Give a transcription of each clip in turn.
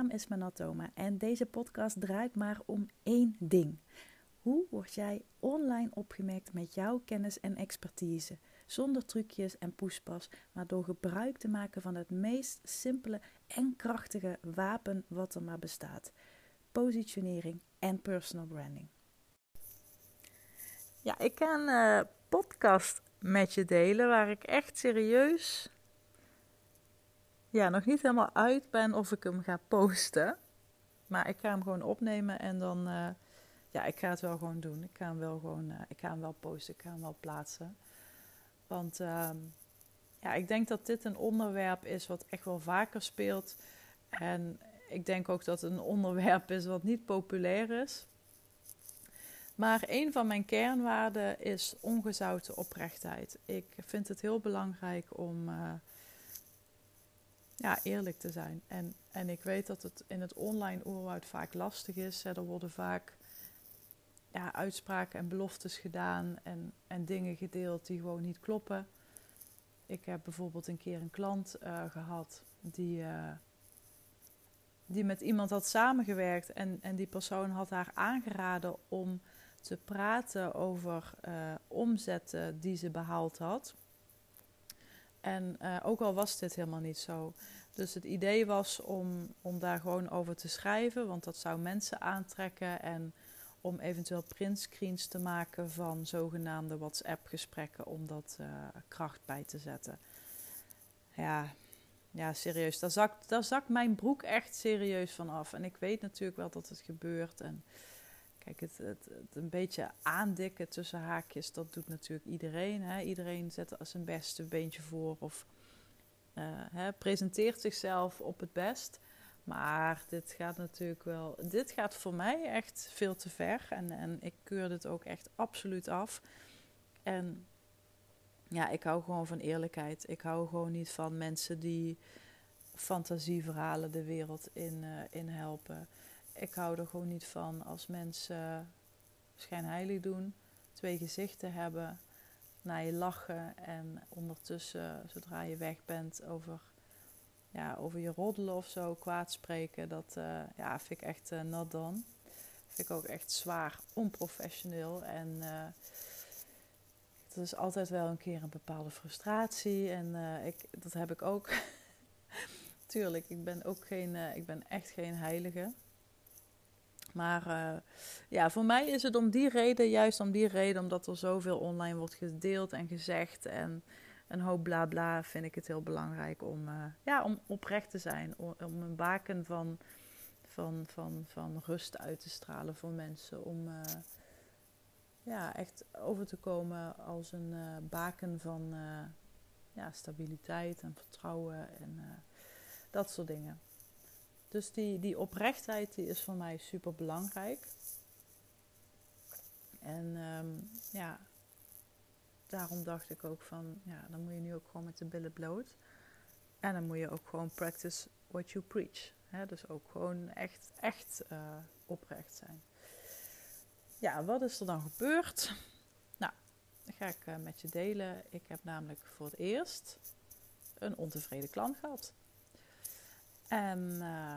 naam is Manatoma en deze podcast draait maar om één ding. Hoe word jij online opgemerkt met jouw kennis en expertise? Zonder trucjes en poespas, maar door gebruik te maken van het meest simpele en krachtige wapen wat er maar bestaat: positionering en personal branding. Ja, ik ga een uh, podcast met je delen waar ik echt serieus ja, nog niet helemaal uit ben of ik hem ga posten. Maar ik ga hem gewoon opnemen en dan, uh, ja, ik ga het wel gewoon doen. Ik ga hem wel gewoon, uh, ik ga hem wel posten, ik ga hem wel plaatsen. Want uh, ja, ik denk dat dit een onderwerp is wat echt wel vaker speelt. En ik denk ook dat het een onderwerp is wat niet populair is. Maar een van mijn kernwaarden is ongezouten oprechtheid. Ik vind het heel belangrijk om uh, ja, eerlijk te zijn. En, en ik weet dat het in het online oerwoud vaak lastig is. Er worden vaak ja, uitspraken en beloftes gedaan en, en dingen gedeeld die gewoon niet kloppen. Ik heb bijvoorbeeld een keer een klant uh, gehad die, uh, die met iemand had samengewerkt. En, en die persoon had haar aangeraden om te praten over uh, omzetten die ze behaald had. En uh, ook al was dit helemaal niet zo. Dus het idee was om, om daar gewoon over te schrijven, want dat zou mensen aantrekken. En om eventueel printscreens te maken van zogenaamde WhatsApp-gesprekken, om dat uh, kracht bij te zetten. Ja, ja serieus. Daar zakt, daar zakt mijn broek echt serieus van af. En ik weet natuurlijk wel dat het gebeurt. En Kijk, het, het, een beetje aandikken tussen haakjes, dat doet natuurlijk iedereen. Hè? Iedereen zet zijn beste beentje voor of uh, hè, presenteert zichzelf op het best. Maar dit gaat natuurlijk wel. Dit gaat voor mij echt veel te ver. En, en ik keur dit ook echt absoluut af. En ja, ik hou gewoon van eerlijkheid. Ik hou gewoon niet van mensen die fantasieverhalen de wereld in, uh, in helpen ik hou er gewoon niet van als mensen schijnheilig doen, twee gezichten hebben, naar je lachen en ondertussen, zodra je weg bent, over, ja, over je roddelen of zo, kwaad spreken. Dat uh, ja, vind ik echt uh, not done. Vind ik ook echt zwaar onprofessioneel en uh, is altijd wel een keer een bepaalde frustratie en ik, dat heb ik ook. Tuurlijk, ik ben ook geen, ik ben echt geen heilige. Maar uh, ja, voor mij is het om die reden, juist om die reden, omdat er zoveel online wordt gedeeld en gezegd en een hoop bla bla, vind ik het heel belangrijk om, uh, ja, om oprecht te zijn. Om, een baken van, van, van, van rust uit te stralen voor mensen. Om uh, ja, echt over te komen als een baken van ja, stabiliteit en vertrouwen en dat soort dingen. Dus die, die oprechtheid die is voor mij super belangrijk. En um, ja, daarom dacht ik ook van, ja, dan moet je nu ook gewoon met de billen bloot. En dan moet je ook gewoon practice what you preach. Dus ook gewoon echt, echt uh, oprecht zijn. Ja, wat is er dan gebeurd? Nou, dat ga ik uh, met je delen. Ik heb namelijk voor het eerst een ontevreden klant gehad. En uh,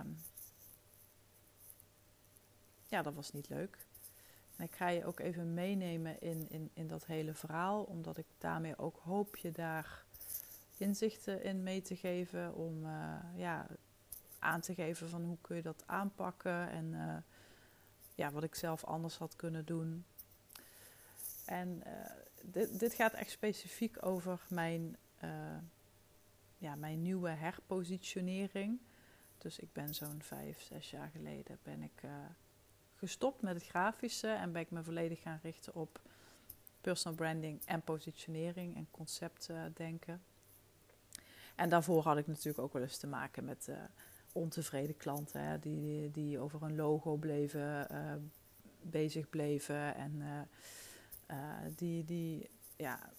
ja, dat was niet leuk. Ik ga je ook even meenemen in, in, in dat hele verhaal, omdat ik daarmee ook hoop je daar inzichten in mee te geven. Om uh, ja, aan te geven van hoe kun je dat aanpakken en uh, ja, wat ik zelf anders had kunnen doen. En uh, dit, dit gaat echt specifiek over mijn, ja, mijn nieuwe herpositionering. Dus ik ben zo'n vijf, zes jaar geleden ben ik uh, gestopt met het grafische en ben ik me volledig gaan richten op personal branding en positionering en conceptdenken. En daarvoor had ik natuurlijk ook wel eens te maken met uh, ontevreden klanten hè, die, die over een logo bleven, bezig bleven en die, die ja,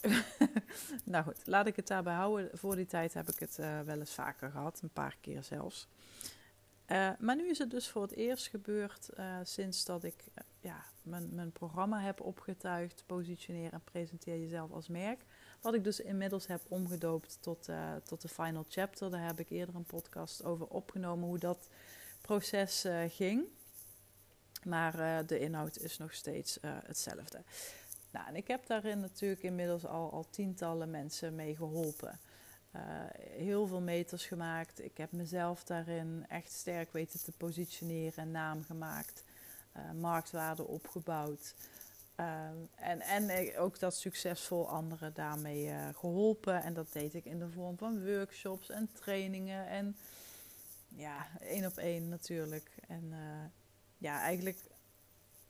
nou goed, laat ik het daarbij houden. Voor die tijd heb ik het uh, wel eens vaker gehad, een paar keer zelfs. Uh, maar nu is het dus voor het eerst gebeurd uh, sinds dat ik ja, mijn, mijn programma heb opgetuigd. Positioneer en presenteer jezelf als merk. Wat ik dus inmiddels heb omgedoopt tot, tot de final chapter. Daar heb ik eerder een podcast over opgenomen hoe dat proces ging. Maar de inhoud is nog steeds hetzelfde. Nou, en ik heb daarin natuurlijk inmiddels al, al tientallen mensen mee geholpen. Uh, heel veel meters gemaakt. Ik heb mezelf daarin echt sterk weten te positioneren en naam gemaakt. Uh, marktwaarde opgebouwd. Uh, en, en ook dat succesvol anderen daarmee geholpen. En dat deed ik in de vorm van workshops en trainingen. En ja, één op één natuurlijk. En ja, eigenlijk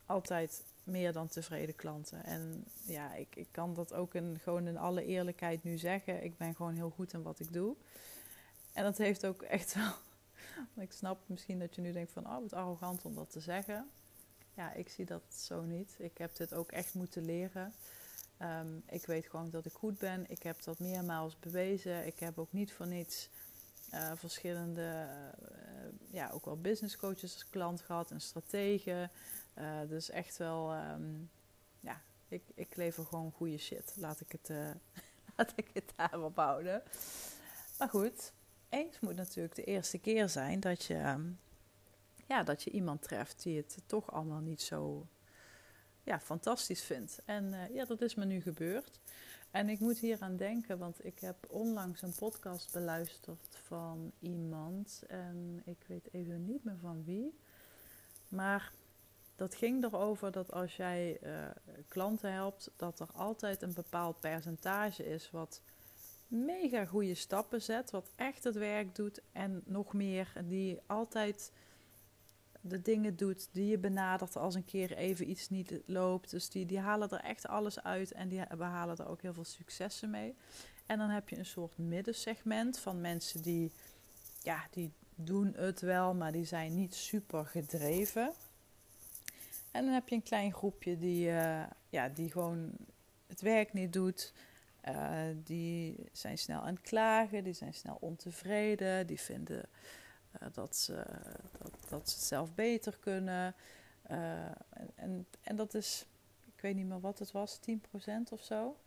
altijd meer dan tevreden klanten. En ja, ik, ik kan dat ook in, gewoon in alle eerlijkheid nu zeggen. Ik ben gewoon heel goed in wat ik doe. En dat heeft ook echt wel. ik snap misschien dat je nu denkt van, oh, wat arrogant om dat te zeggen. Ja, ik zie dat zo niet. Ik heb dit ook echt moeten leren. Ehm, ik weet gewoon dat ik goed ben. Ik heb dat meermaals bewezen. Ik heb ook niet voor niets uh, verschillende, uh, ja, ook wel business coaches als klant gehad en strategen. Uh, dus echt wel, um, ja, ik, ik lever gewoon goede shit. Laat ik het, uh, laat ik het daarop houden. Maar goed, eens moet natuurlijk de eerste keer zijn dat je, um, ja, dat je iemand treft die het toch allemaal niet zo ja, fantastisch vindt. En uh, ja, dat is me nu gebeurd. En ik moet hier aan denken, want ik heb onlangs een podcast beluisterd van iemand. En ik weet even niet meer van wie. Maar dat ging erover dat als jij uh, klanten helpt, dat er altijd een bepaald percentage is wat mega goede stappen zet, wat echt het werk doet en nog meer, die altijd de dingen doet die je benadert als een keer even iets niet loopt. Dus die, die halen er echt alles uit en die behalen er ook heel veel successen mee. En dan heb je een soort middensegment van mensen die, ja, die doen het wel, maar die zijn niet super gedreven. En dan heb je een klein groepje die, uh, ja, die gewoon het werk niet doet. Uh, die zijn snel aan het klagen, die zijn snel ontevreden, die vinden uh, dat, ze, dat, dat, ze het zelf beter kunnen. En, en, en, dat is, ik weet niet meer wat het was, 10% of zo.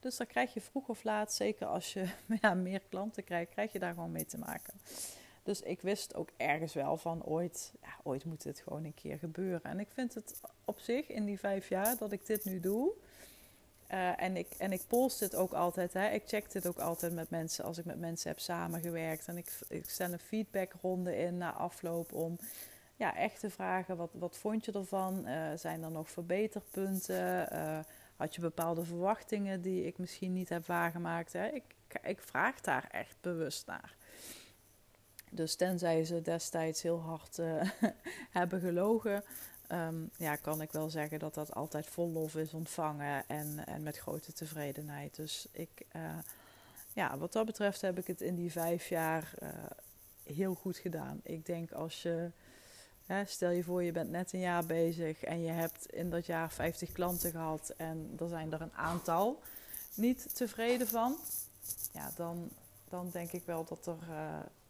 Dus dan krijg je vroeg of laat, zeker als je ja, meer klanten krijgt, krijg je daar gewoon mee te maken. Dus ik wist ook ergens wel van ooit, ja, ooit moet dit gewoon een keer gebeuren. En ik vind het op zich in die vijf jaar dat ik dit nu doe. Uh, en, ik, en ik post dit ook altijd. Hè. Ik check dit ook altijd met mensen als ik met mensen heb samengewerkt. En ik, ik stel een feedbackronde in na afloop om ja, echt te vragen: wat, wat vond je ervan? Uh, zijn er nog verbeterpunten? Uh, had je bepaalde verwachtingen die ik misschien niet heb waargemaakt? Hè? Ik, ik vraag daar echt bewust naar. Dus tenzij ze destijds heel hard uh, hebben gelogen, um, ja, kan ik wel zeggen dat dat altijd vol lof is ontvangen en, en met grote tevredenheid. Dus ik, uh, ja, wat dat betreft heb ik het in die vijf jaar uh, heel goed gedaan. Ik denk als je, hè, stel je voor je bent net een jaar bezig en je hebt in dat jaar 50 klanten gehad en er zijn er een aantal niet tevreden van, ja, dan, dan denk ik wel dat er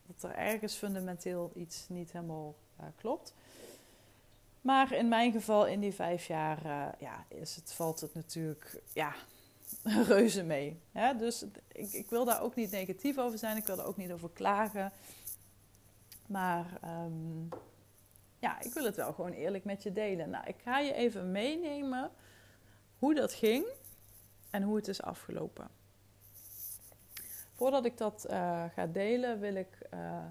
dat er ergens fundamenteel iets niet helemaal uh, klopt. Maar in mijn geval, in die vijf jaar, uh, ja, is het, valt het natuurlijk ja, reuze mee. Dus ik, ik, wil daar ook niet negatief over zijn. Ik wil daar ook niet over klagen. Maar um, ja, ik wil het wel gewoon eerlijk met je delen. Nou, ik ga je even meenemen hoe dat ging en hoe het is afgelopen. Voordat ik dat uh, ga delen, wil ik uh,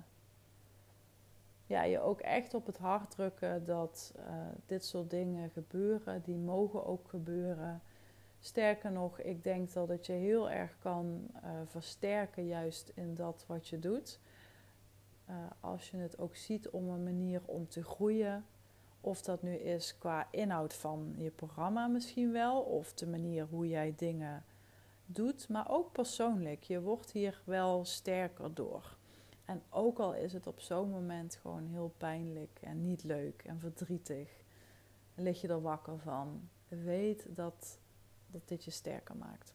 ja, je ook echt op het hart drukken dat uh, dit soort dingen gebeuren. Die mogen ook gebeuren. Sterker nog, ik denk dat het je heel erg kan versterken, juist in dat wat je doet. als je het ook ziet om een manier om te groeien. Of dat nu is qua inhoud van je programma misschien wel, of de manier hoe jij dingen doet, maar ook persoonlijk. Je wordt hier wel sterker door. En ook al is het op zo'n moment gewoon heel pijnlijk en niet leuk en verdrietig, lig je er wakker van. Weet dat, dat dit je sterker maakt.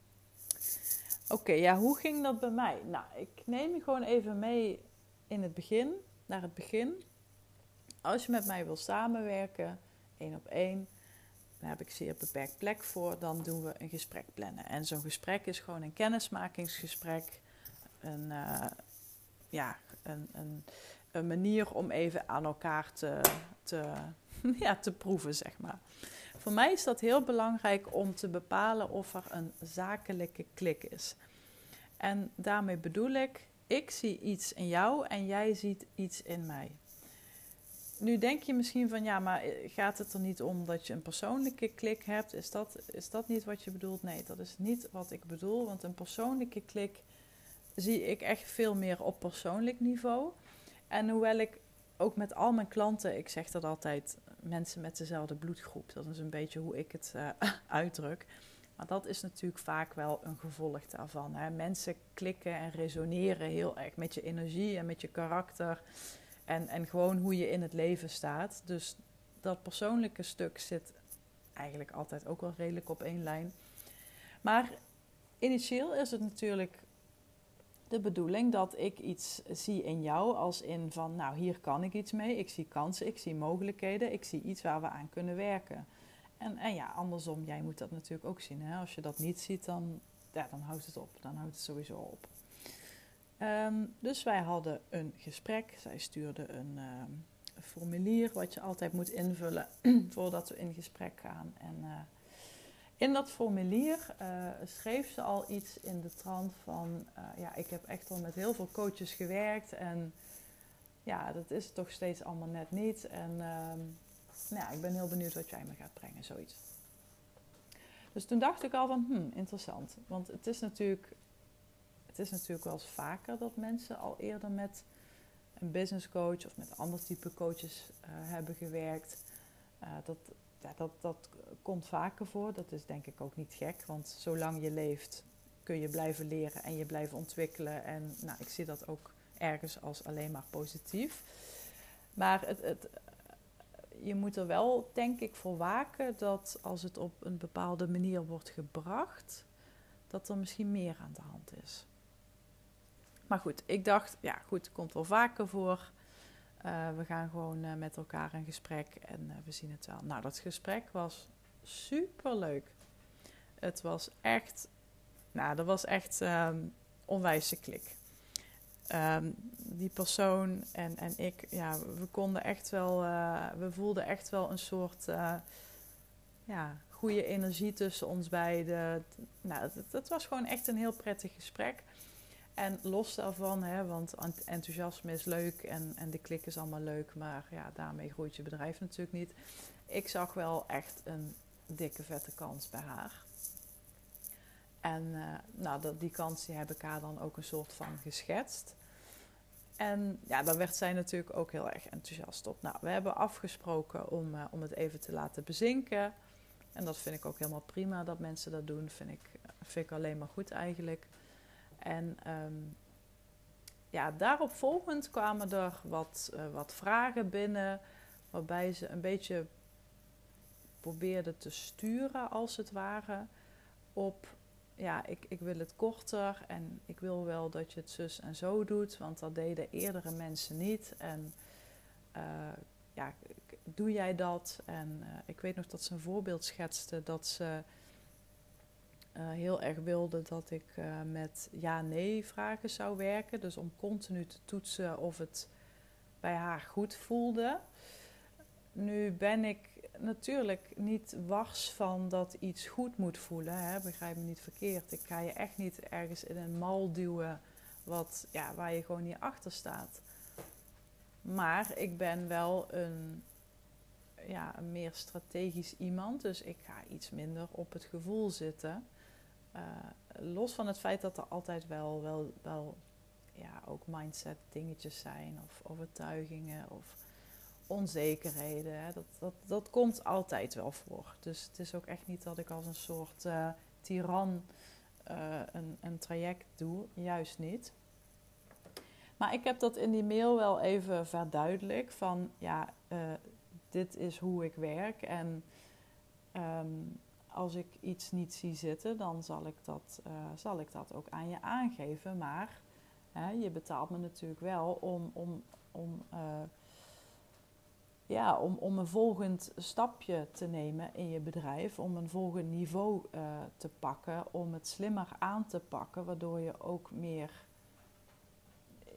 Oké, ja, hoe ging dat bij mij? Nou, ik neem je gewoon even mee in het begin, naar het begin. als je met mij wil samenwerken, één op één, daar heb ik zeer beperkt plek voor, dan doen we een gesprek plannen. En zo'n gesprek is gewoon een kennismakingsgesprek, een, uh, ja, een, een, een, manier om even aan elkaar te, te, ja, te proeven, zeg maar. Voor mij is dat heel belangrijk om te bepalen of er een zakelijke klik is. En daarmee bedoel ik, ik zie iets in jou en jij ziet iets in mij. Nu denk je misschien van ja, maar gaat het er niet om dat je een persoonlijke klik hebt? Is dat, is dat niet wat je bedoelt? Nee, dat is niet wat ik bedoel. Want een persoonlijke klik zie ik echt veel meer op persoonlijk niveau. En hoewel ik ook met al mijn klanten, ik zeg dat altijd, mensen met dezelfde bloedgroep. Dat is een beetje hoe ik het uh, uitdruk. Maar dat is natuurlijk vaak wel een gevolg daarvan. Hè. Mensen klikken en resoneren heel erg met je energie en met je karakter. En, en gewoon hoe je in het leven staat. Dus dat persoonlijke stuk zit eigenlijk altijd ook wel redelijk op één lijn. Maar initieel is het natuurlijk de bedoeling dat ik iets zie in jou als in van, nou hier kan ik iets mee, ik zie kansen, ik zie mogelijkheden, ik zie iets waar we aan kunnen werken. En, en ja, andersom, jij moet dat natuurlijk ook zien. Hè? Als je dat niet ziet, dan, ja, dan houdt het op. Dan houdt het sowieso op. Ehm, dus wij hadden een gesprek. Zij stuurde een, ehm, formulier wat je altijd moet invullen voordat we in gesprek gaan. En uh, in dat formulier uh, schreef ze al iets in de trant van: uh, ja, ik heb echt al met heel veel coaches gewerkt en ja, dat is toch steeds allemaal net niet. En uh, nou ja, ik ben heel benieuwd wat jij me gaat brengen, zoiets. Dus toen dacht ik al van, hmm, interessant. Want het is natuurlijk, het is natuurlijk wel eens vaker dat mensen al eerder met een business coach of met ander type coaches uh, hebben gewerkt. Uh, dat, ja, dat, dat komt vaker voor. Dat is denk ik ook niet gek, want zolang je leeft kun je blijven leren en je blijven ontwikkelen. En nou, ik zie dat ook ergens als alleen maar positief. Maar het, het, je moet er wel, denk ik, voor waken dat als het op een bepaalde manier wordt gebracht, dat er misschien meer aan de hand is. Maar goed, ik dacht, ja goed, komt wel vaker voor. Uh, we gaan gewoon uh, met elkaar in gesprek en uh, we zien het wel. Nou, dat gesprek was super leuk. Het was echt, nou, dat was echt um, onwijze klik. Um, die persoon en, en ik, ja, we konden echt wel, we voelden echt wel een soort, ja, goede energie tussen ons beiden. Nou, het was gewoon echt een heel prettig gesprek. En los daarvan, hè, want enthousiasme is leuk en, en de klik is allemaal leuk, maar ja, daarmee groeit je bedrijf natuurlijk niet. Ik zag wel echt een dikke vette kans bij haar. En uh, nou, dat, die kans heb ik haar dan ook een soort van geschetst. En ja, daar werd zij natuurlijk ook heel erg enthousiast op. Nou, we hebben afgesproken om, uh, om het even te laten bezinken. En dat vind ik ook helemaal prima dat mensen dat doen. Vind ik, vind ik alleen maar goed eigenlijk. En um, ja, daarop volgend kwamen er wat, uh, wat vragen binnen, waarbij ze een beetje probeerden te sturen, als het ware, op ja, ik, ik wil het korter en ik wil wel dat je het zus en zo doet, want dat deden eerdere mensen niet. En uh, ja, doe jij dat? En uh, ik weet nog dat ze een voorbeeld schetste dat ze uh, heel erg wilde dat ik uh, met ja-nee vragen zou werken. Dus om continu te toetsen of het bij haar goed voelde. Nu ben ik natuurlijk niet wars van dat iets goed moet voelen. Hè? Begrijp me niet verkeerd. Ik ga je echt niet ergens in een mal duwen wat, ja, waar je gewoon niet achter staat. Maar ik ben wel een, ja, een meer strategisch iemand. Dus ik ga iets minder op het gevoel zitten. Uh, los van het feit dat er altijd wel, wel, wel ja, ook mindset dingetjes zijn of overtuigingen of onzekerheden. Hè. Dat, dat, dat komt altijd wel voor. Dus het is ook echt niet dat ik als een soort uh, tiran uh, een, een traject doe. Juist niet. Maar ik heb dat in die mail wel even verduidelijk van ja, dit is hoe ik werk en um, als ik iets niet zie zitten, dan zal ik dat, uh, zal ik dat ook aan je aangeven. Maar hè, je betaalt me natuurlijk wel om, om, om uh, ja, om, om een volgend stapje te nemen in je bedrijf, om een volgend niveau uh, te pakken, om het slimmer aan te pakken, waardoor je ook meer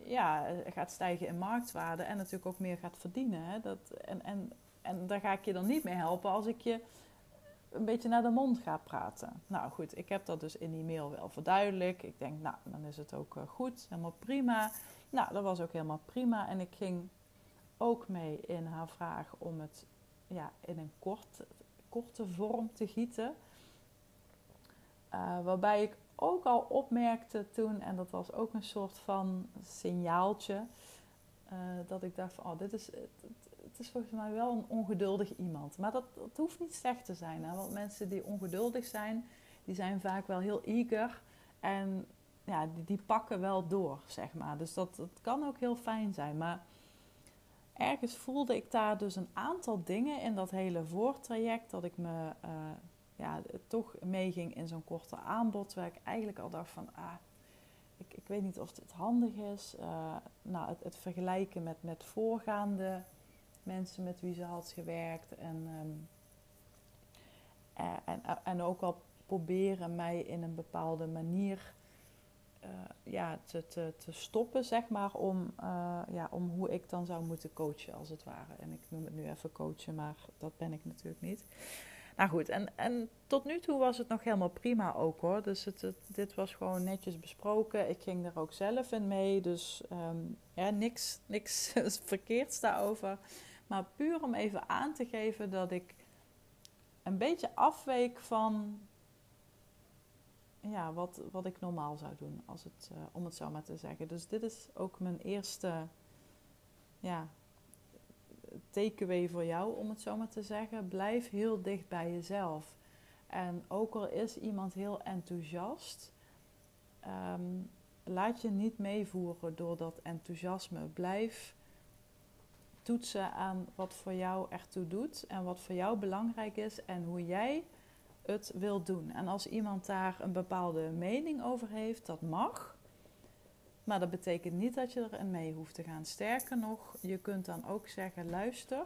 ja, gaat stijgen in marktwaarde en natuurlijk ook meer gaat verdienen. Hè? Dat, en, en, en daar ga ik je dan niet mee helpen als ik je een beetje naar de mond ga praten. Nou goed, ik heb dat dus in die mail wel verduidelijk. Ik denk, nou, dan is het ook uh, goed, helemaal prima. Nou, dat was ook helemaal prima. En ik ging ook mee in haar vraag om het ja, in een kort, korte vorm te gieten. Uh, waarbij ik ook al opmerkte toen, en dat was ook een soort van signaaltje, uh, dat ik dacht van, oh, dit is, het, is volgens mij wel een ongeduldig iemand. Maar dat, dat hoeft niet slecht te zijn, hè? want mensen die ongeduldig zijn, die zijn vaak wel heel eager en ja, die, die pakken wel door, zeg maar. Dus dat, dat kan ook heel fijn zijn, maar ergens voelde ik daar dus een aantal dingen in dat hele voortraject dat ik me uh, ja, toch meeging in zo'n korte aanbod, waar ik eigenlijk al dacht van, ah, ik, ik weet niet of het handig is. Uh, nou, het, het, vergelijken met, met voorgaande mensen met wie ze had gewerkt en, um, en, en ook al proberen mij in een bepaalde manier uh, ja, te, te, te, stoppen, zeg maar, om, ja, om hoe ik dan zou moeten coachen, als het ware. En ik noem het nu even coachen, maar dat ben ik natuurlijk niet. Nou goed, en, en tot nu toe was het nog helemaal prima ook hoor. Dus het, het, dit was gewoon netjes besproken. Ik ging er ook zelf in mee, dus um, ja, niks, niks verkeerds daarover. Maar puur om even aan te geven dat ik een beetje afweek van ja, wat, wat ik normaal zou doen, als het, uh, om het zo maar te zeggen. Dus dit is ook mijn eerste ja, takeaway voor jou, om het zo maar te zeggen. Blijf heel dicht bij jezelf. En ook al is iemand heel enthousiast, um, laat je niet meevoeren door dat enthousiasme. Blijf toetsen aan wat voor jou ertoe doet en wat voor jou belangrijk is en hoe jij het wil doen. En als iemand daar een bepaalde mening over heeft, dat mag. Maar dat betekent niet dat je erin mee hoeft te gaan. Sterker nog, je kunt dan ook zeggen: luister,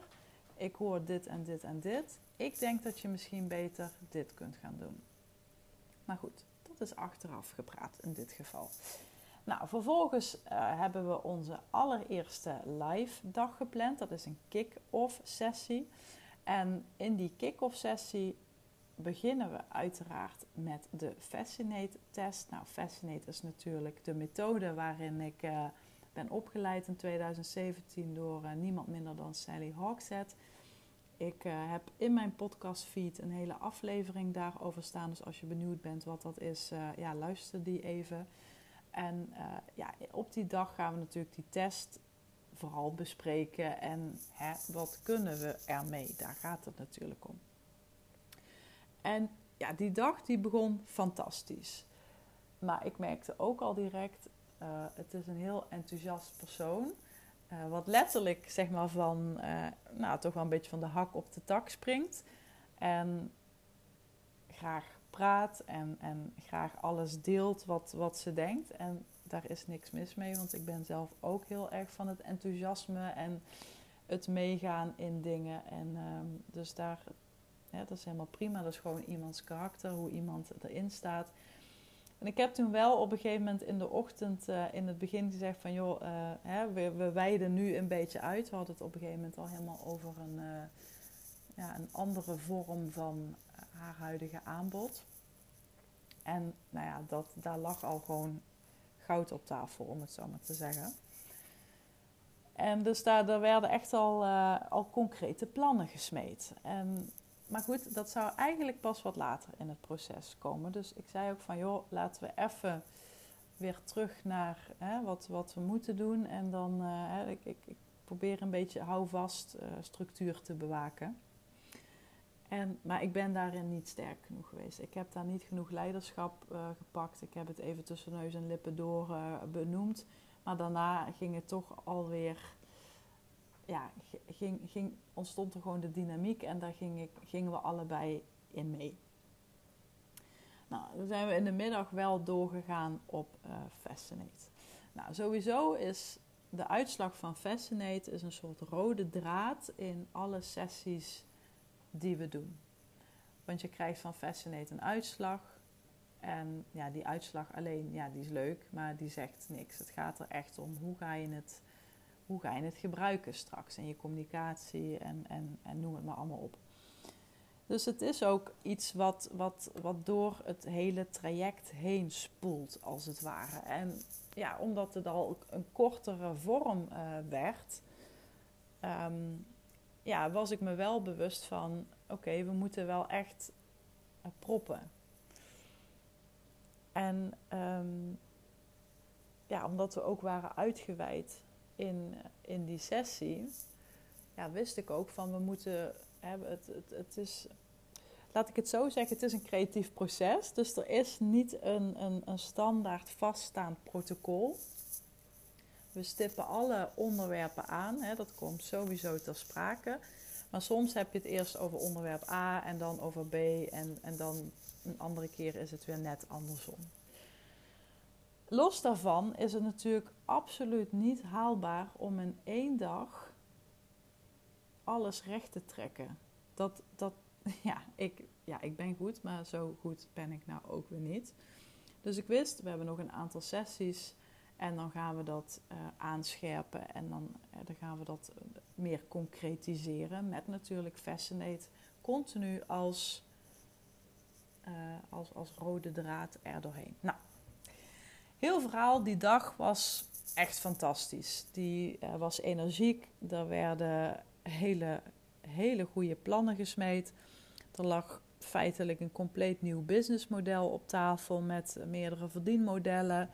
ik hoor dit en dit en dit. Ik denk dat je misschien beter dit kunt gaan doen. Maar goed, dat is achteraf gepraat in dit geval. Nou, vervolgens uh, hebben we onze allereerste live dag gepland. Dat is een kick-off sessie. En in die kick-off sessie beginnen we uiteraard met de Fascinate-test. Nou, Fascinate is natuurlijk de methode waarin ik uh, ben opgeleid in 2017 door uh, niemand minder dan Sally Hawkset. Ik heb in mijn podcastfeed een hele aflevering daarover staan. Dus als je benieuwd bent wat dat is, ja, luister die even. En ja, op die dag gaan we natuurlijk die test vooral bespreken. En hè, wat kunnen we ermee? Daar gaat het natuurlijk om. En ja, die dag die begon fantastisch. Maar ik merkte ook al direct, uh, het is een heel enthousiast persoon. Uh, wat letterlijk zeg maar van, nou toch wel een beetje van de hak op de tak springt. En graag praat en, en graag alles deelt wat, wat ze denkt. En daar is niks mis mee, want ik ben zelf ook heel erg van het enthousiasme en het meegaan in dingen. En um, dus daar, dat is helemaal prima. Dat is gewoon iemands karakter, hoe iemand erin staat. En ik heb toen wel op een gegeven moment in de ochtend uh, in het begin gezegd van joh, uh, hè, we, wijden nu een beetje uit. We hadden het op een gegeven moment al helemaal over een, uh, ja, een andere vorm van haar huidige aanbod. En nou ja, dat, daar lag al gewoon goud op tafel, om het zo maar te zeggen. En dus daar, daar werden echt al, al concrete plannen gesmeed. En maar goed, dat zou eigenlijk pas wat later in het proces komen. Dus ik zei ook van, joh, laten we even weer terug naar hè, wat, wat we moeten doen. En dan, uh, ik, ik, ik, probeer een beetje houvast uh, structuur te bewaken. Maar ik ben daarin niet sterk genoeg geweest. Ik heb daar niet genoeg leiderschap uh, gepakt. Ik heb het even tussen neus en lippen door benoemd. Maar daarna ging het toch alweer ja, ging, ging, ontstond er gewoon de dynamiek en daar ging ik, gingen we allebei in mee. Nou, dan zijn we in de middag wel doorgegaan op uh, Fascinate. Nou, sowieso is de uitslag van Fascinate is een soort rode draad in alle sessies die we doen. Want je krijgt van Fascinate een uitslag. En ja, die uitslag alleen, ja, die is leuk, maar die zegt niks. Het gaat er echt om hoe ga je het, hoe ga je het gebruiken straks in je communicatie en, en, en noem het maar allemaal op. Dus het is ook iets wat, wat, wat door het hele traject heen spoelt, als het ware. En ja, omdat het al een kortere vorm uh, werd, um, ja, was ik me wel bewust van: oké, we moeten wel echt uh, proppen. En um, ja, omdat we ook waren uitgewijd in, in die sessie, ja, wist ik ook van we moeten. Het, het, het is, laat ik het zo zeggen, het is een creatief proces. Dus er is niet een, een, een standaard vaststaand protocol. We stippen alle onderwerpen aan, hè, dat komt sowieso ter sprake. Maar soms heb je het eerst over onderwerp A en dan over B en, en dan een andere keer is het weer net andersom. Los daarvan is het natuurlijk absoluut niet haalbaar om in één dag alles recht te trekken. Dat, dat, ja, ik, ja, ik ben goed, maar zo goed ben ik nou ook weer niet. Dus ik wist, we hebben nog een aantal sessies en dan gaan we dat uh, aanscherpen en dan, uh, dan gaan we dat meer concretiseren met natuurlijk Fascinate continu als, als, als rode draad er doorheen. Nou, heel verhaal die dag was echt fantastisch. Die was energiek, er werden hele, hele goede plannen gesmeed. Er lag feitelijk een compleet nieuw businessmodel op tafel met meerdere verdienmodellen.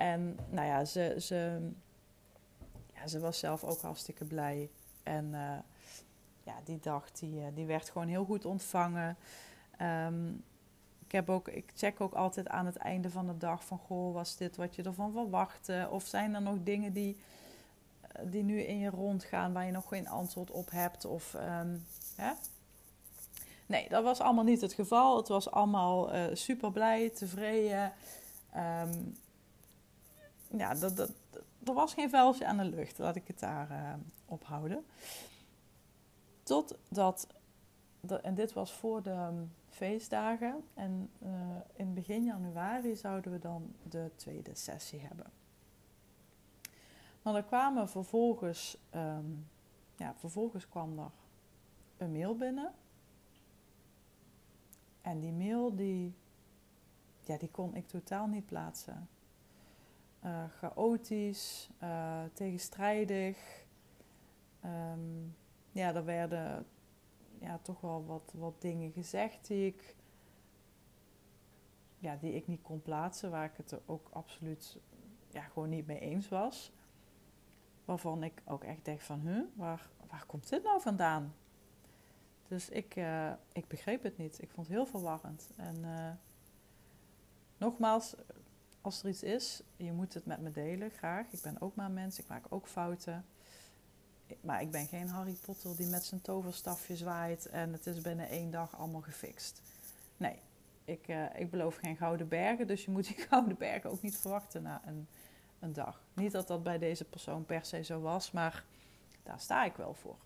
En nou ja, ze, ze, ja, ze was zelf ook hartstikke blij. En uh, ja, die dag die, eh, die werd gewoon heel goed ontvangen. Um, ik, heb ook, ik check ook altijd aan het einde van de dag van... Goh, was dit wat je ervan verwachtte? Of zijn er nog dingen die, eh, die nu in je rondgaan... waar je nog geen antwoord op hebt? Of um, hè? Nee, dat was allemaal niet het geval. Het was allemaal uh, super blij, tevreden. Um, ja, dat, dat, er was geen vuiltje aan de lucht. Laat ik het daar uh, op houden. Totdat, en dit was voor de um, feestdagen. En uh, in begin januari zouden we dan de tweede sessie hebben. Maar er kwamen vervolgens, um, ja, vervolgens kwam er een mail binnen en die mail, die, ja, die kon ik totaal niet plaatsen. Uh, chaotisch, uh, tegenstrijdig. Um, ja, er werden ja, toch wel wat, wat dingen gezegd die ik, ja, die ik niet kon plaatsen, waar ik het er ook absoluut ja, gewoon niet mee eens was. Waarvan ik ook echt dacht van, huh, waar, waar komt dit nou vandaan? Dus ik, uh, ik begreep het niet. Ik vond het heel verwarrend. En nogmaals, als er iets is, je moet het met me delen, graag. Ik ben ook maar mens, ik maak ook fouten. Maar ik ben geen Harry Potter die met zijn toverstafje zwaait en het is binnen één dag allemaal gefixt. Nee, ik, uh, ik beloof geen gouden bergen, dus je moet die gouden bergen ook niet verwachten na een, een dag. Niet dat dat bij deze persoon per se zo was, maar daar sta ik wel voor.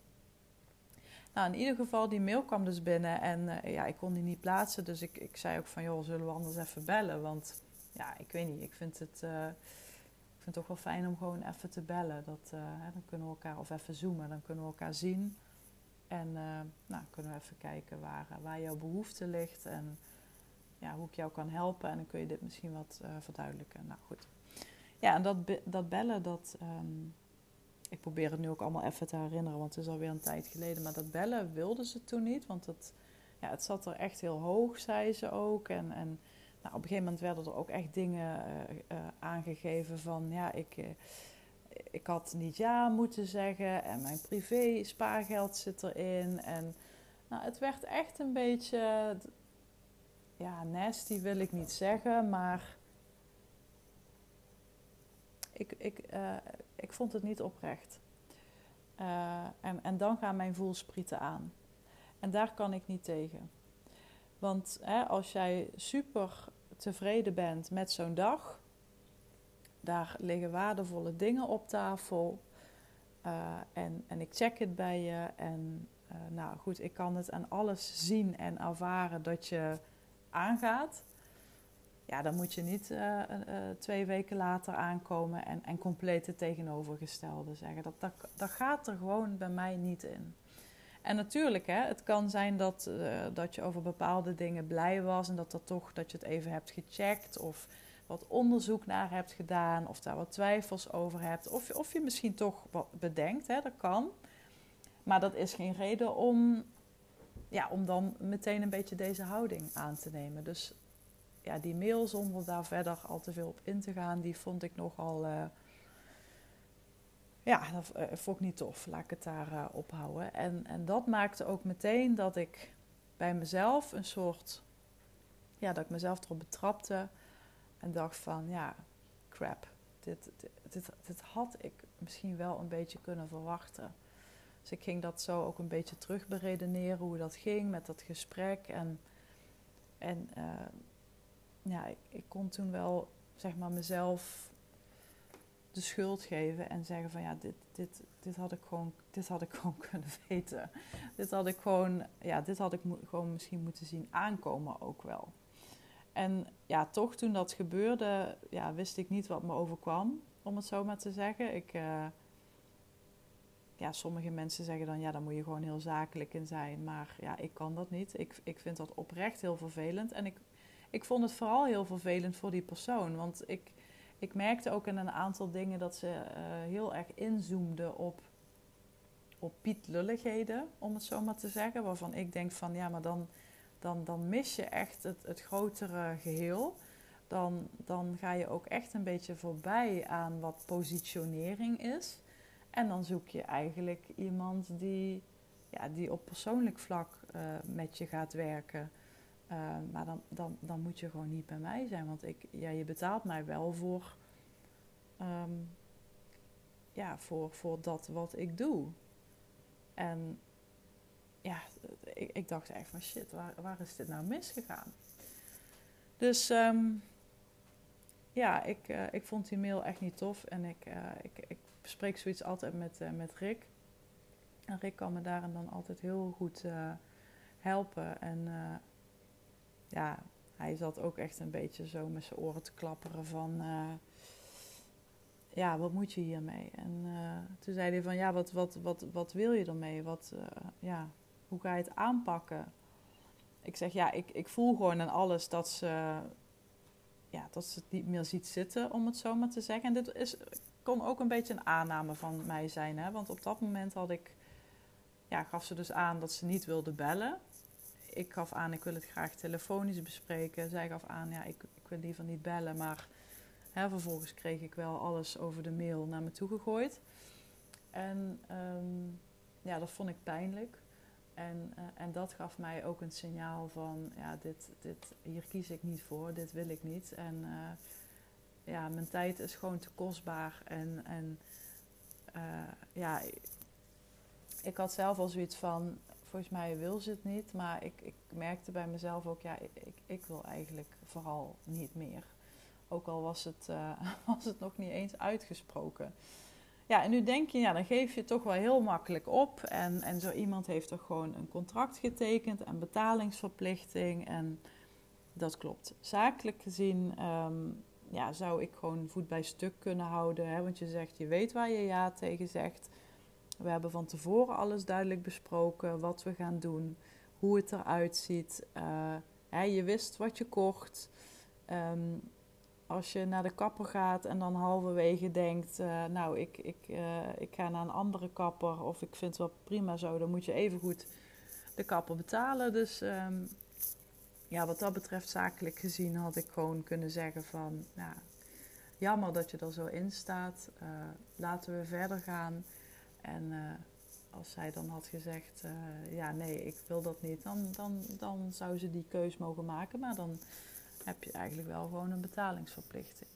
Nou, in ieder geval, die mail kwam dus binnen en uh, ja, ik kon die niet plaatsen. Dus ik, ik zei ook van, joh, zullen we anders even bellen? Want ja, ik weet niet, ik vind het, uh, ik vind het toch wel fijn om gewoon even te bellen. Dat, hè, dan kunnen we elkaar, of even zoomen, dan kunnen we elkaar zien. En nou, kunnen we even kijken waar, waar jouw behoefte ligt en ja, hoe ik jou kan helpen. En dan kun je dit misschien wat verduidelijken. Nou goed. Ja, en dat, dat bellen, dat... Um, ik probeer het nu ook allemaal even te herinneren, want het is alweer een tijd geleden. Maar dat bellen wilden ze toen niet, want het, ja, het zat er echt heel hoog, zei ze ook. En, en nou, op een gegeven moment werden er ook echt dingen uh, uh, aangegeven van, ja, ik, uh, ik had niet ja moeten zeggen en mijn privé spaargeld zit erin. En nou, het werd echt een beetje, ja, nasty wil ik niet zeggen, maar ik, ik, ik vond het niet oprecht. En, en dan gaan mijn voelsprieten aan. En daar kan ik niet tegen. Want hè, als jij super tevreden bent met zo'n dag, daar liggen waardevolle dingen op tafel. Uh, en, en ik check het bij je. En uh, nou goed, ik kan het aan alles zien en ervaren dat je aangaat. Ja, dan moet je niet uh, twee weken later aankomen en, en compleet het tegenovergestelde zeggen. Dat, dat, dat gaat er gewoon bij mij niet in. En natuurlijk, hè, het kan zijn dat, dat je over bepaalde dingen blij was en dat, dat, toch, dat je het even hebt gecheckt of wat onderzoek naar hebt gedaan, of daar wat twijfels over hebt, of, of je misschien toch wat bedenkt, hè, dat kan. Maar dat is geen reden om, ja, om dan meteen een beetje deze houding aan te nemen. Dus ja, die mail zonder daar verder al te veel op in te gaan, die vond ik nogal. Uh, ja, dat uh, vond ik niet tof. Laat ik het daar uh, ophouden. En, en dat maakte ook meteen dat ik bij mezelf een soort. Ja, dat ik mezelf erop betrapte en dacht van, ja, crap. Dit, dit, dit, had ik misschien wel een beetje kunnen verwachten. Dus ik ging dat zo ook een beetje terug beredeneren hoe dat ging met dat gesprek. En, en uh, ja, ik, kon toen wel zeg maar mezelf de schuld geven en zeggen van ja, dit, dit, dit, had, ik gewoon, dit had ik gewoon kunnen weten. Dit had ik gewoon, ja, dit had ik gewoon misschien moeten zien aankomen ook wel. En ja, toch toen dat gebeurde, ja, wist ik niet wat me overkwam, om het zo maar te zeggen. Ik, uh, ja, sommige mensen zeggen dan, ja, daar moet je gewoon heel zakelijk in zijn. Maar ja, ik kan dat niet. Ik, ik vind dat oprecht heel vervelend. En ik, ik vond het vooral heel vervelend voor die persoon. Want ik, ik merkte ook in een aantal dingen dat ze uh, heel erg inzoomde op, op pietlulligheden, om het zo maar te zeggen. Waarvan ik denk van, ja, maar dan dan, dan mis je echt het, het grotere geheel. Dan, dan ga je ook echt een beetje voorbij aan wat positionering is. En dan zoek je eigenlijk iemand die, ja, die op persoonlijk vlak uh, met je gaat werken. Uh, maar dan, dan, dan moet je gewoon niet bij mij zijn. Want ik, ja, je betaalt mij wel voor, um, ja, voor, voor dat wat ik doe. En ja, ik, ik, dacht echt van shit, waar, waar is dit nou misgegaan? Dus um, ja, ik, uh, ik vond die mail echt niet tof. En ik, uh, ik, ik bespreek zoiets altijd met, met Rick. En Rick kan me daarin dan altijd heel goed helpen. En ja, hij zat ook echt een beetje zo met zijn oren te klapperen van... ja, wat moet je hiermee? En toen zei hij van, ja, wat, wat, wat, wat wil je ermee? Wat, ja, hoe ga je het aanpakken? Ik zeg ja, ik, ik voel gewoon aan alles dat ze, ja, dat ze het niet meer ziet zitten, om het zo maar te zeggen. En dit is, kon ook een beetje een aanname van mij zijn. Hè? Want op dat moment had ik, ja, gaf ze dus aan dat ze niet wilde bellen. Ik gaf aan, ik wil het graag telefonisch bespreken. Zij gaf aan, ja, ik, ik wil liever niet bellen. Maar hè, vervolgens kreeg ik wel alles over de mail naar me toe gegooid. En um, ja, dat vond ik pijnlijk. En, uh, en dat gaf mij ook een signaal van, ja, dit, dit, hier kies ik niet voor, dit wil ik niet. En uh, ja, mijn tijd is gewoon te kostbaar. En, en uh, ja, ik had zelf al zoiets van, volgens mij wil ze het niet. Maar ik, ik merkte bij mezelf ook, ja, ik, ik, wil eigenlijk vooral niet meer. Ook al was het, was het nog niet eens uitgesproken. Ja, en nu denk je, ja, dan geef je toch wel heel makkelijk op. En, en zo iemand heeft toch gewoon een contract getekend en betalingsverplichting. En dat klopt. Zakelijk gezien um, ja, zou ik gewoon voet bij stuk kunnen houden. Hè? Want je zegt, je weet waar je ja tegen zegt. We hebben van tevoren alles duidelijk besproken, wat we gaan doen, hoe het eruit ziet. Hè, je wist wat je kocht. Um, als je naar de kapper gaat en dan halverwege denkt, uh, nou, ik, ik, uh, ik ga naar een andere kapper of ik vind het wel prima zo, dan moet je even goed de kapper betalen. Dus um, ja, wat dat betreft, zakelijk gezien, had ik gewoon kunnen zeggen van, nou, jammer dat je er zo in staat, laten we verder gaan. En als zij dan had gezegd, ja, nee, ik wil dat niet, dan, dan, dan zou ze die keus mogen maken, maar dan heb je eigenlijk wel gewoon een betalingsverplichting.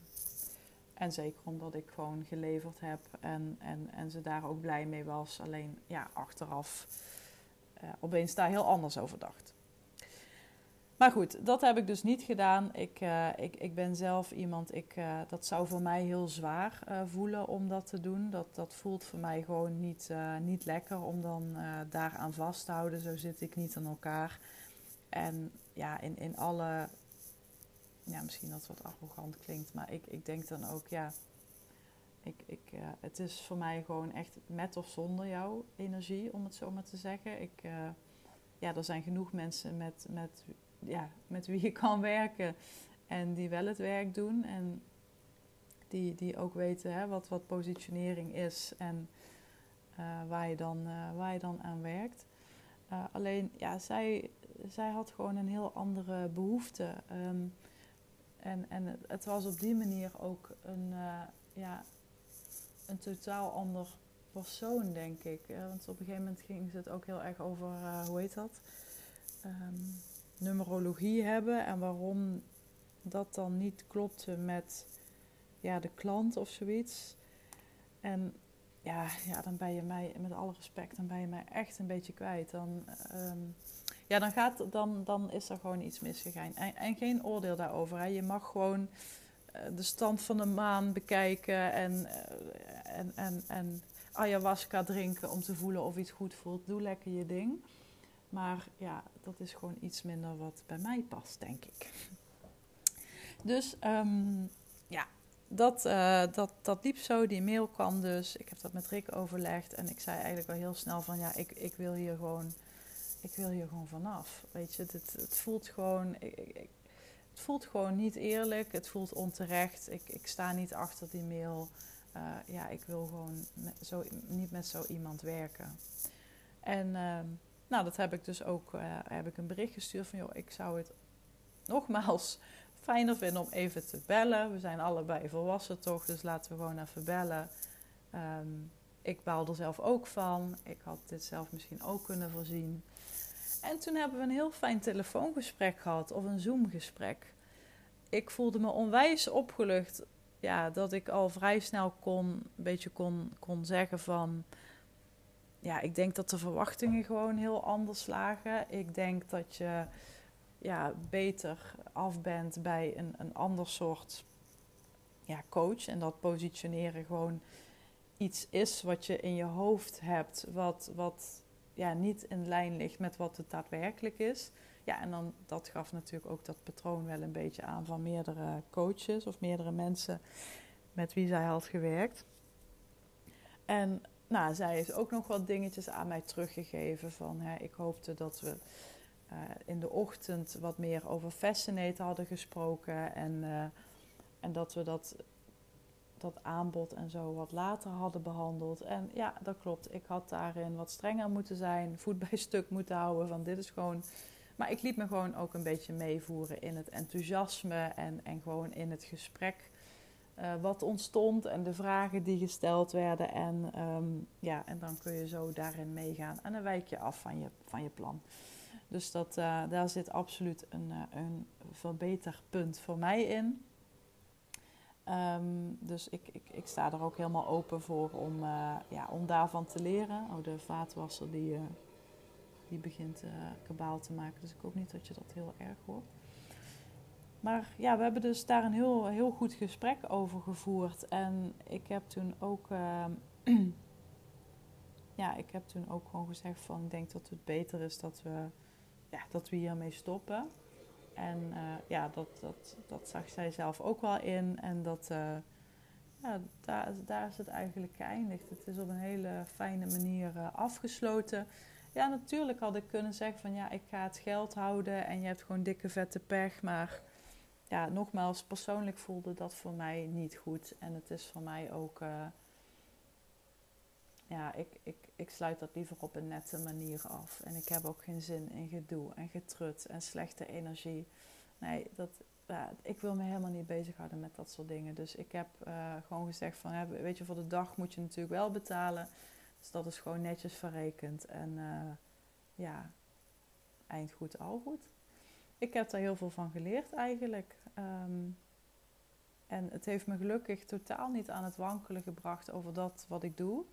En zeker omdat ik gewoon geleverd heb en, en, en ze daar ook blij mee was. Alleen ja, achteraf uh, opeens daar heel anders over dacht. Maar goed, dat heb ik dus niet gedaan. Ik, uh, ik, ik ben zelf iemand, ik, uh, dat zou voor mij heel zwaar uh, voelen om dat te doen. Dat, dat voelt voor mij gewoon niet, niet lekker om dan daaraan vast te houden. Zo zit ik niet aan elkaar. En ja, in, in alle, ja, misschien dat wat arrogant klinkt, maar ik, ik denk dan ook, ja, ik, ik, het is voor mij gewoon echt met of zonder jouw energie, om het zo maar te zeggen. Ik, ja, er zijn genoeg mensen met, met ja, met wie je kan werken en die wel het werk doen en die, die ook weten hè, wat, wat positionering is en uh, waar, je dan, uh, waar je dan aan werkt. Uh, alleen, ja, zij, zij had gewoon een heel andere behoefte. Um, en en het, was op die manier ook een, ja, een totaal ander persoon, denk ik. want op een gegeven moment ging het ook heel erg over, hoe heet dat? Um, numerologie hebben en waarom dat dan niet klopte met ja, de klant of zoiets. En ja, ja, dan ben je mij, met alle respect, dan ben je mij echt een beetje kwijt. Dan, um, ja, dan, gaat, dan, dan is er gewoon iets misgegaan. En, en geen oordeel daarover. Je mag gewoon uh, de stand van de maan bekijken en, uh, en, en, en ayahuasca drinken om te voelen of iets goed voelt. Doe lekker je ding. Maar ja, dat is gewoon iets minder wat bij mij past, denk ik. Dus um, ja, dat, uh, dat, dat liep zo. Die mail kwam dus. Ik heb dat met Rick overlegd. En ik zei eigenlijk al heel snel van ja, ik, ik wil hier gewoon. Ik wil hier gewoon vanaf. Weet je, het, het voelt gewoon. Ik, het voelt gewoon niet eerlijk. Het voelt onterecht. Ik, ik sta niet achter die mail. Uh, ja, ik wil gewoon zo, niet met zo iemand werken. En uh, nou, dat heb ik dus ook uh, heb ik een bericht gestuurd van joh, ik zou het nogmaals fijner vinden om even te bellen. We zijn allebei volwassen toch, dus laten we gewoon even bellen. Um, ik baal er zelf ook van. Ik had dit zelf misschien ook kunnen voorzien. En toen hebben we een heel fijn telefoongesprek gehad of een Zoom-gesprek. Ik voelde me onwijs opgelucht. Ja, dat ik al vrij snel kon, een beetje kon, kon zeggen van ja, ik denk dat de verwachtingen gewoon heel anders lagen. Ik denk dat je ja, beter af bent bij een, een ander soort ja, coach. En dat positioneren gewoon iets is wat je in je hoofd hebt, wat, wat ja, niet in lijn ligt met wat het daadwerkelijk is. Ja, en dan dat gaf natuurlijk ook dat patroon wel een beetje aan van meerdere coaches of meerdere mensen met wie zij had gewerkt. En nou, zij heeft ook nog wat dingetjes aan mij teruggegeven. Van, hè, ik hoopte dat we uh, in de ochtend wat meer over Fascinate hadden gesproken. En, uh, en dat we dat, dat aanbod en zo wat later hadden behandeld. En ja, dat klopt. Ik had daarin wat strenger moeten zijn. Voet bij stuk moeten houden. Van dit is gewoon... Maar ik liet me gewoon ook een beetje meevoeren in het enthousiasme en, en gewoon in het gesprek uh, wat ontstond en de vragen die gesteld werden. En, um, ja, en dan kun je zo daarin meegaan. En dan wijk je af van je, van je plan. Dus dat, uh, daar zit absoluut een, uh, een verbeterpunt voor mij in. Um, dus ik, ik, ik sta er ook helemaal open voor om, ja, om daarvan te leren. Oh, de vaatwasser die, die begint kabaal te maken. Dus ik hoop niet dat je dat heel erg hoort. Maar ja, we hebben dus daar een heel, heel goed gesprek over gevoerd. En ik heb toen ook. Uh, ja, ik heb toen ook gewoon gezegd van ik denk dat het beter is dat we, ja, dat we hiermee stoppen. En uh, ja, dat, dat, dat zag zij zelf ook wel in. En dat, uh, ja, daar, daar is het eigenlijk geëindigd. Het is op een hele fijne manier uh, afgesloten. Ja, natuurlijk had ik kunnen zeggen van ja, ik ga het geld houden en je hebt gewoon dikke vette pech. Maar ja, nogmaals, persoonlijk voelde dat voor mij niet goed. En het is voor mij ook. Uh, ja, ik, ik, ik sluit dat liever op een nette manier af. En ik heb ook geen zin in gedoe en getrut en slechte energie. Nee, dat, ja, ik wil me helemaal niet bezighouden met dat soort dingen. Dus ik heb uh, gewoon gezegd van, weet je, voor de dag moet je natuurlijk wel betalen. Dus dat is gewoon netjes verrekend. En uh, ja, eind goed, al goed ik heb daar heel veel van geleerd eigenlijk. Um, en het heeft me gelukkig totaal niet aan het wankelen gebracht over dat wat ik doe.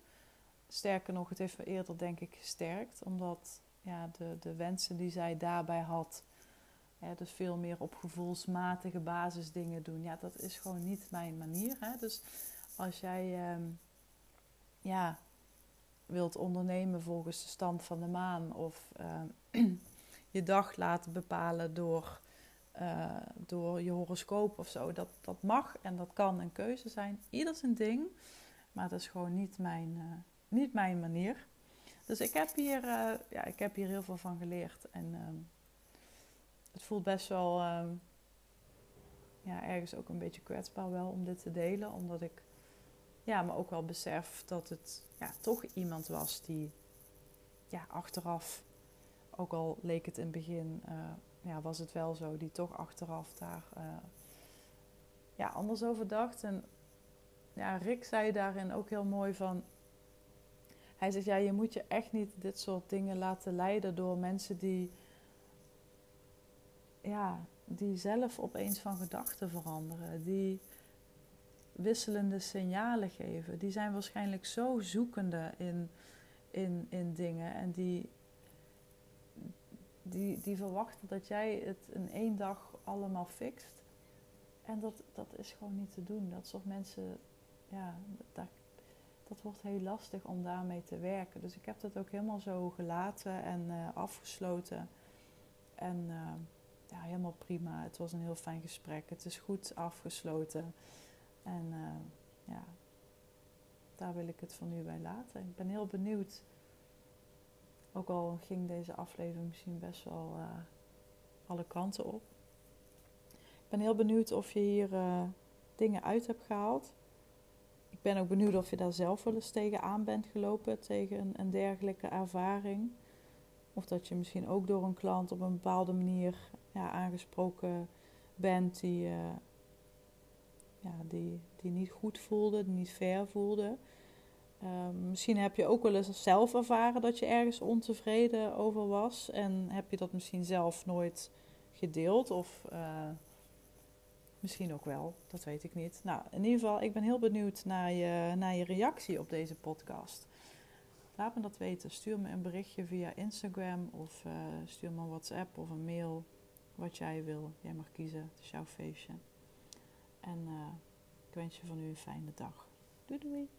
Sterker nog, het heeft me eerder denk ik gesterkt. Omdat ja, de, de wensen die zij daarbij had, Hè, dus veel meer op gevoelsmatige basis dingen doen. Ja, dat is gewoon niet mijn manier. Hè? Dus als jij ehm, ja, wilt ondernemen volgens de stand van de maan of ehm, je dag laten bepalen door, uh, door je horoscoop of zo, dat, dat mag en dat kan een keuze zijn. Ieder zijn ding, maar dat is gewoon niet mijn, uh, niet mijn manier. Dus ik heb, hier, uh, ja, ik heb hier heel veel van geleerd. En um, het voelt best wel um, ja, ergens ook een beetje kwetsbaar wel om dit te delen. Omdat ik ja, me ook wel besef dat het ja, toch iemand was die ja, achteraf, ook al leek het in het begin, uh, ja, was het wel zo, die toch achteraf daar uh, ja, anders over dacht. En ja, Rick zei daarin ook heel mooi van. Hij zegt, ja, je moet je echt niet dit soort dingen laten leiden door mensen die ja, die zelf opeens van gedachten veranderen, die wisselende signalen geven. Die zijn waarschijnlijk zo zoekende in, in, in dingen en die, die, die verwachten dat jij het in één dag allemaal fixt. En dat, dat is gewoon niet te doen. Dat soort mensen, ja, dat, dat wordt heel lastig om daarmee te werken. Dus ik heb dat ook helemaal zo gelaten en uh, afgesloten. En uh, ja, helemaal prima. Het was een heel fijn gesprek. Het is goed afgesloten. En uh, ja, daar wil ik het voor nu bij laten. Ik ben heel benieuwd. Ook al ging deze aflevering misschien best wel uh, alle kanten op. Ik ben heel benieuwd of je hier uh, dingen uit hebt gehaald. Ik ben ook benieuwd of je daar zelf wel eens tegen aan bent gelopen, tegen een, dergelijke ervaring. Of dat je misschien ook door een klant op een bepaalde manier ja, aangesproken bent die, uh, ja, die, die niet goed voelde, die niet fair voelde. Uh, misschien heb je ook wel eens zelf ervaren dat je ergens ontevreden over was. En heb je dat misschien zelf nooit gedeeld. Of uh, misschien ook wel, dat weet ik niet. Nou, in ieder geval, ik ben heel benieuwd naar je, naar je reactie op deze podcast. Laat me dat weten. Stuur me een berichtje via Instagram of uh, stuur me een WhatsApp of een mail. Wat jij wil. Jij mag kiezen. Het is jouw feestje. En uh, ik wens je van nu een fijne dag. Doei doei.